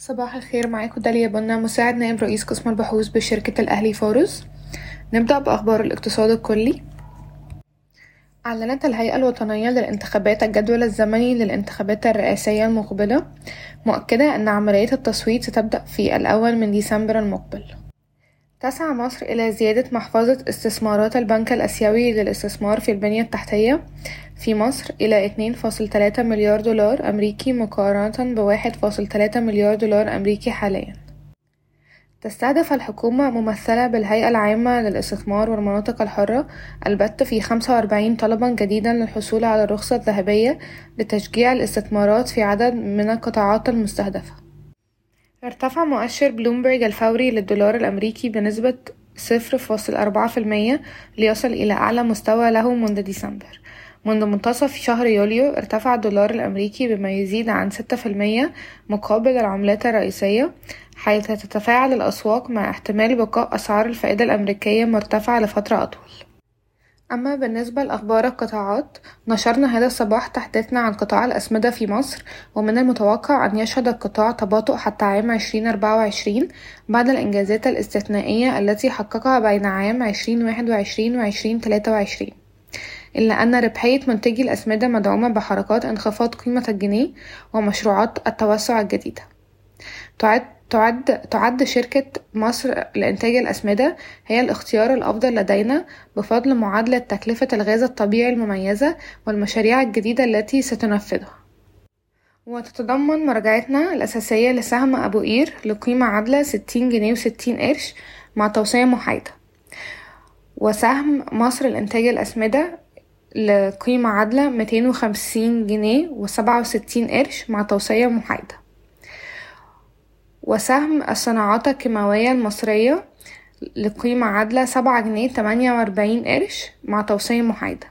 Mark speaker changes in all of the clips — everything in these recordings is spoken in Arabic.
Speaker 1: صباح الخير معاكم داليا بنا مساعد نائب رئيس قسم البحوث بشركة الأهلي فارس نبدأ بأخبار الاقتصاد الكلي. أعلنت الهيئة الوطنية للانتخابات الجدول الزمني للانتخابات الرئاسية المقبلة مؤكدة أن عملية التصويت ستبدأ في الأول من ديسمبر المقبل. تسعى مصر إلى زيادة محفظة استثمارات البنك الآسيوي للاستثمار في البنية التحتية في مصر إلى اتنين فاصل تلاتة مليار دولار أمريكي مقارنة فاصل تلاتة مليار دولار أمريكي حاليا. تستهدف الحكومة ممثلة بالهيئة العامة للاستثمار والمناطق الحرة البت في خمسة وأربعين طلبا جديدا للحصول على الرخصة الذهبية لتشجيع الاستثمارات في عدد من القطاعات المستهدفة. ارتفع مؤشر بلومبرج الفوري للدولار الأمريكي بنسبة صفر فاصل أربعة في المية ليصل إلى أعلى مستوى له منذ ديسمبر. منذ منتصف شهر يوليو ارتفع الدولار الأمريكي بما يزيد عن ستة في المية مقابل العملات الرئيسية حيث تتفاعل الأسواق مع احتمال بقاء أسعار الفائدة الأمريكية مرتفعة لفترة أطول. أما بالنسبة لأخبار القطاعات نشرنا هذا الصباح تحديثنا عن قطاع الأسمدة في مصر ومن المتوقع أن يشهد القطاع تباطؤ حتى عام عشرين أربعة وعشرين بعد الإنجازات الاستثنائية التي حققها بين عام عشرين واحد وعشرين وعشرين تلاتة وعشرين. إلا أن ربحية منتجي الأسمدة مدعومة بحركات انخفاض قيمة الجنيه ومشروعات التوسع الجديدة. تعد تعد تعد شركة مصر لإنتاج الأسمدة. هي الاختيار الأفضل لدينا بفضل معادلة تكلفة الغاز الطبيعي المميزة والمشاريع الجديدة التي ستنفذها. وتتضمن مراجعتنا الأساسية لسهم أبو قير لقيمة عادلة ستين جنيه وستين قرش مع توصية محايدة. وسهم مصر لإنتاج الأسمدة لقيمة عادلة ميتين وخمسين جنيه وسبعة وستين قرش مع توصية محايدة. وسهم الصناعات الكيماوية المصرية لقيمة عادلة سبعة جنيه تمانية وأربعين قرش مع توصية محايدة.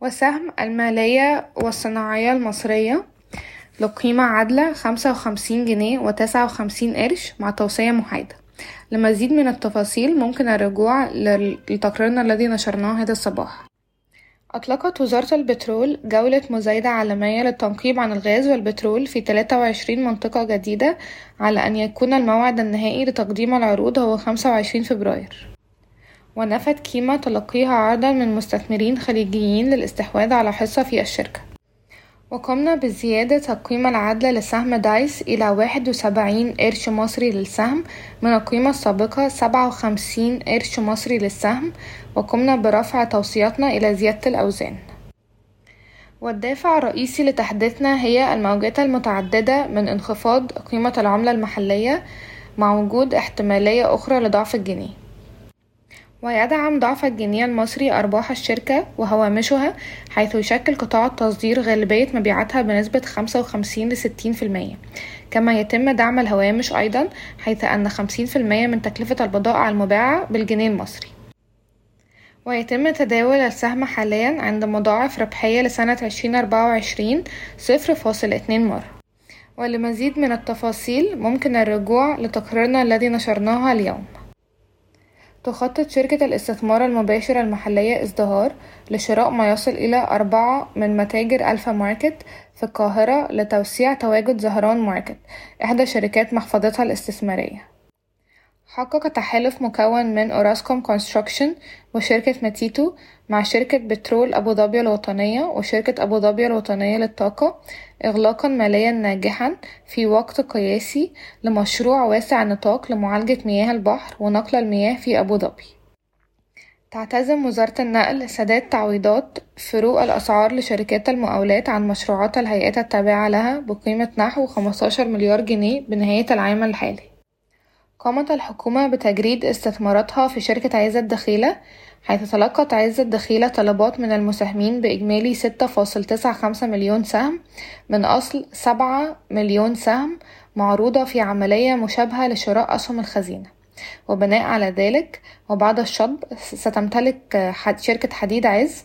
Speaker 1: وسهم المالية والصناعية المصرية لقيمة عادلة خمسة وخمسين جنيه وتسعة وخمسين قرش مع توصية محايدة. لمزيد من التفاصيل ممكن الرجوع لتقريرنا الذي نشرناه هذا الصباح. أطلقت وزارة البترول جولة مزايدة عالمية للتنقيب عن الغاز والبترول في 23 منطقة جديدة على أن يكون الموعد النهائي لتقديم العروض هو 25 فبراير. ونفت كيما تلقيها عرضا من مستثمرين خليجيين للاستحواذ على حصة في الشركة. وقمنا بزيادة القيمة العادلة لسهم دايس إلى واحد وسبعين قرش مصري للسهم من القيمة السابقة سبعة وخمسين قرش مصري للسهم وقمنا برفع توصياتنا إلى زيادة الأوزان. والدافع الرئيسي لتحديثنا هي الموجات المتعددة من انخفاض قيمة العملة المحلية مع وجود احتمالية أخرى لضعف الجنيه. ويدعم ضعف الجنيه المصري أرباح الشركة وهوامشها حيث يشكل قطاع التصدير غالبية مبيعاتها بنسبة خمسة وخمسين لستين في المية. كما يتم دعم الهوامش أيضا حيث أن خمسين في المية من تكلفة البضائع المباعة بالجنيه المصري. ويتم تداول السهم حاليا عند مضاعف ربحية لسنة عشرين أربعة وعشرين صفر فاصل اتنين مرة. ولمزيد من التفاصيل ممكن الرجوع لتقريرنا الذي نشرناه اليوم. تخطط شركة الاستثمار المباشر المحلية ازدهار لشراء ما يصل إلى أربعة من متاجر ألفا ماركت في القاهرة لتوسيع تواجد زهران ماركت إحدى شركات محفظتها الاستثمارية. حقق تحالف مكون من أوراسكوم كونستراكشن وشركة ماتيتو مع شركة بترول أبو ظبي الوطنية وشركة أبو ظبي الوطنية للطاقة إغلاقا ماليا ناجحا في وقت قياسي لمشروع واسع النطاق لمعالجة مياه البحر ونقل المياه في أبو ظبي. تعتزم وزارة النقل سداد تعويضات فروق الأسعار لشركات المقاولات عن مشروعات الهيئات التابعة لها بقيمة نحو 15 مليار جنيه بنهاية العام الحالي. قامت الحكومة بتجريد استثماراتها في شركة عزة دخيلة حيث تلقت عزة دخيلة طلبات من المساهمين بإجمالي ستة فاصل تسعة خمسة مليون سهم من أصل سبعة مليون سهم معروضة في عملية مشابهة لشراء أسهم الخزينة. وبناء على ذلك وبعد الشطب ستمتلك شركة حديد عز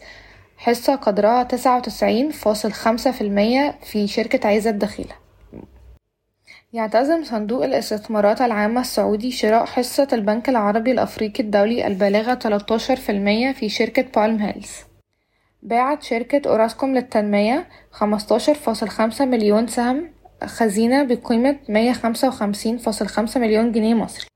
Speaker 1: حصة قدرها تسعة وتسعين فاصل خمسة في المية في شركة عزة دخيلة يعتزم صندوق الاستثمارات العامة السعودي شراء حصة البنك العربي الأفريقي الدولي البالغة 13% في شركة بالم هيلز. باعت شركة أوراسكوم للتنمية 15.5 مليون سهم خزينة بقيمة مية خمسة وخمسين فاصل خمسة مليون جنيه مصري.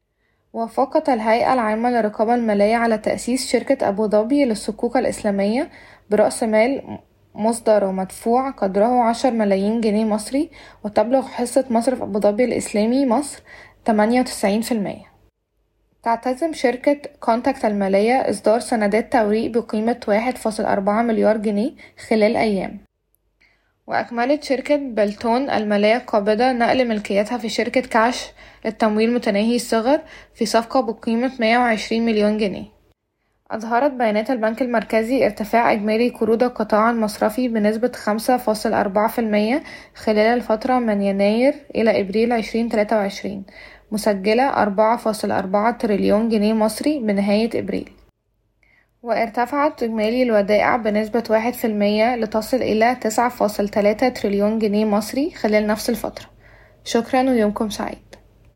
Speaker 1: وافقت الهيئة العامة للرقابة المالية على تأسيس شركة أبو ظبي للصكوك الإسلامية برأس مال مصدر ومدفوع قدره عشر ملايين جنيه مصري وتبلغ حصة مصرف أبو ظبي الإسلامي مصر تمانية وتسعين في المية. تعتزم شركة كونتاكت المالية إصدار سندات توريق بقيمة واحد فاصل أربعة مليار جنيه خلال أيام. وأكملت شركة بلتون المالية القابضة نقل ملكيتها في شركة كاش للتمويل متناهي الصغر في صفقة بقيمة مية وعشرين مليون جنيه. أظهرت بيانات البنك المركزي ارتفاع إجمالي قروض القطاع المصرفي بنسبة خمسة فاصل أربعة في المية خلال الفترة من يناير إلى إبريل عشرين تلاتة وعشرين مسجلة أربعة فاصل أربعة تريليون جنيه مصري بنهاية إبريل. وارتفعت إجمالي الودائع بنسبة واحد في المية لتصل إلى تسعة فاصل تلاتة تريليون جنيه مصري خلال نفس الفترة. شكرا ويومكم سعيد.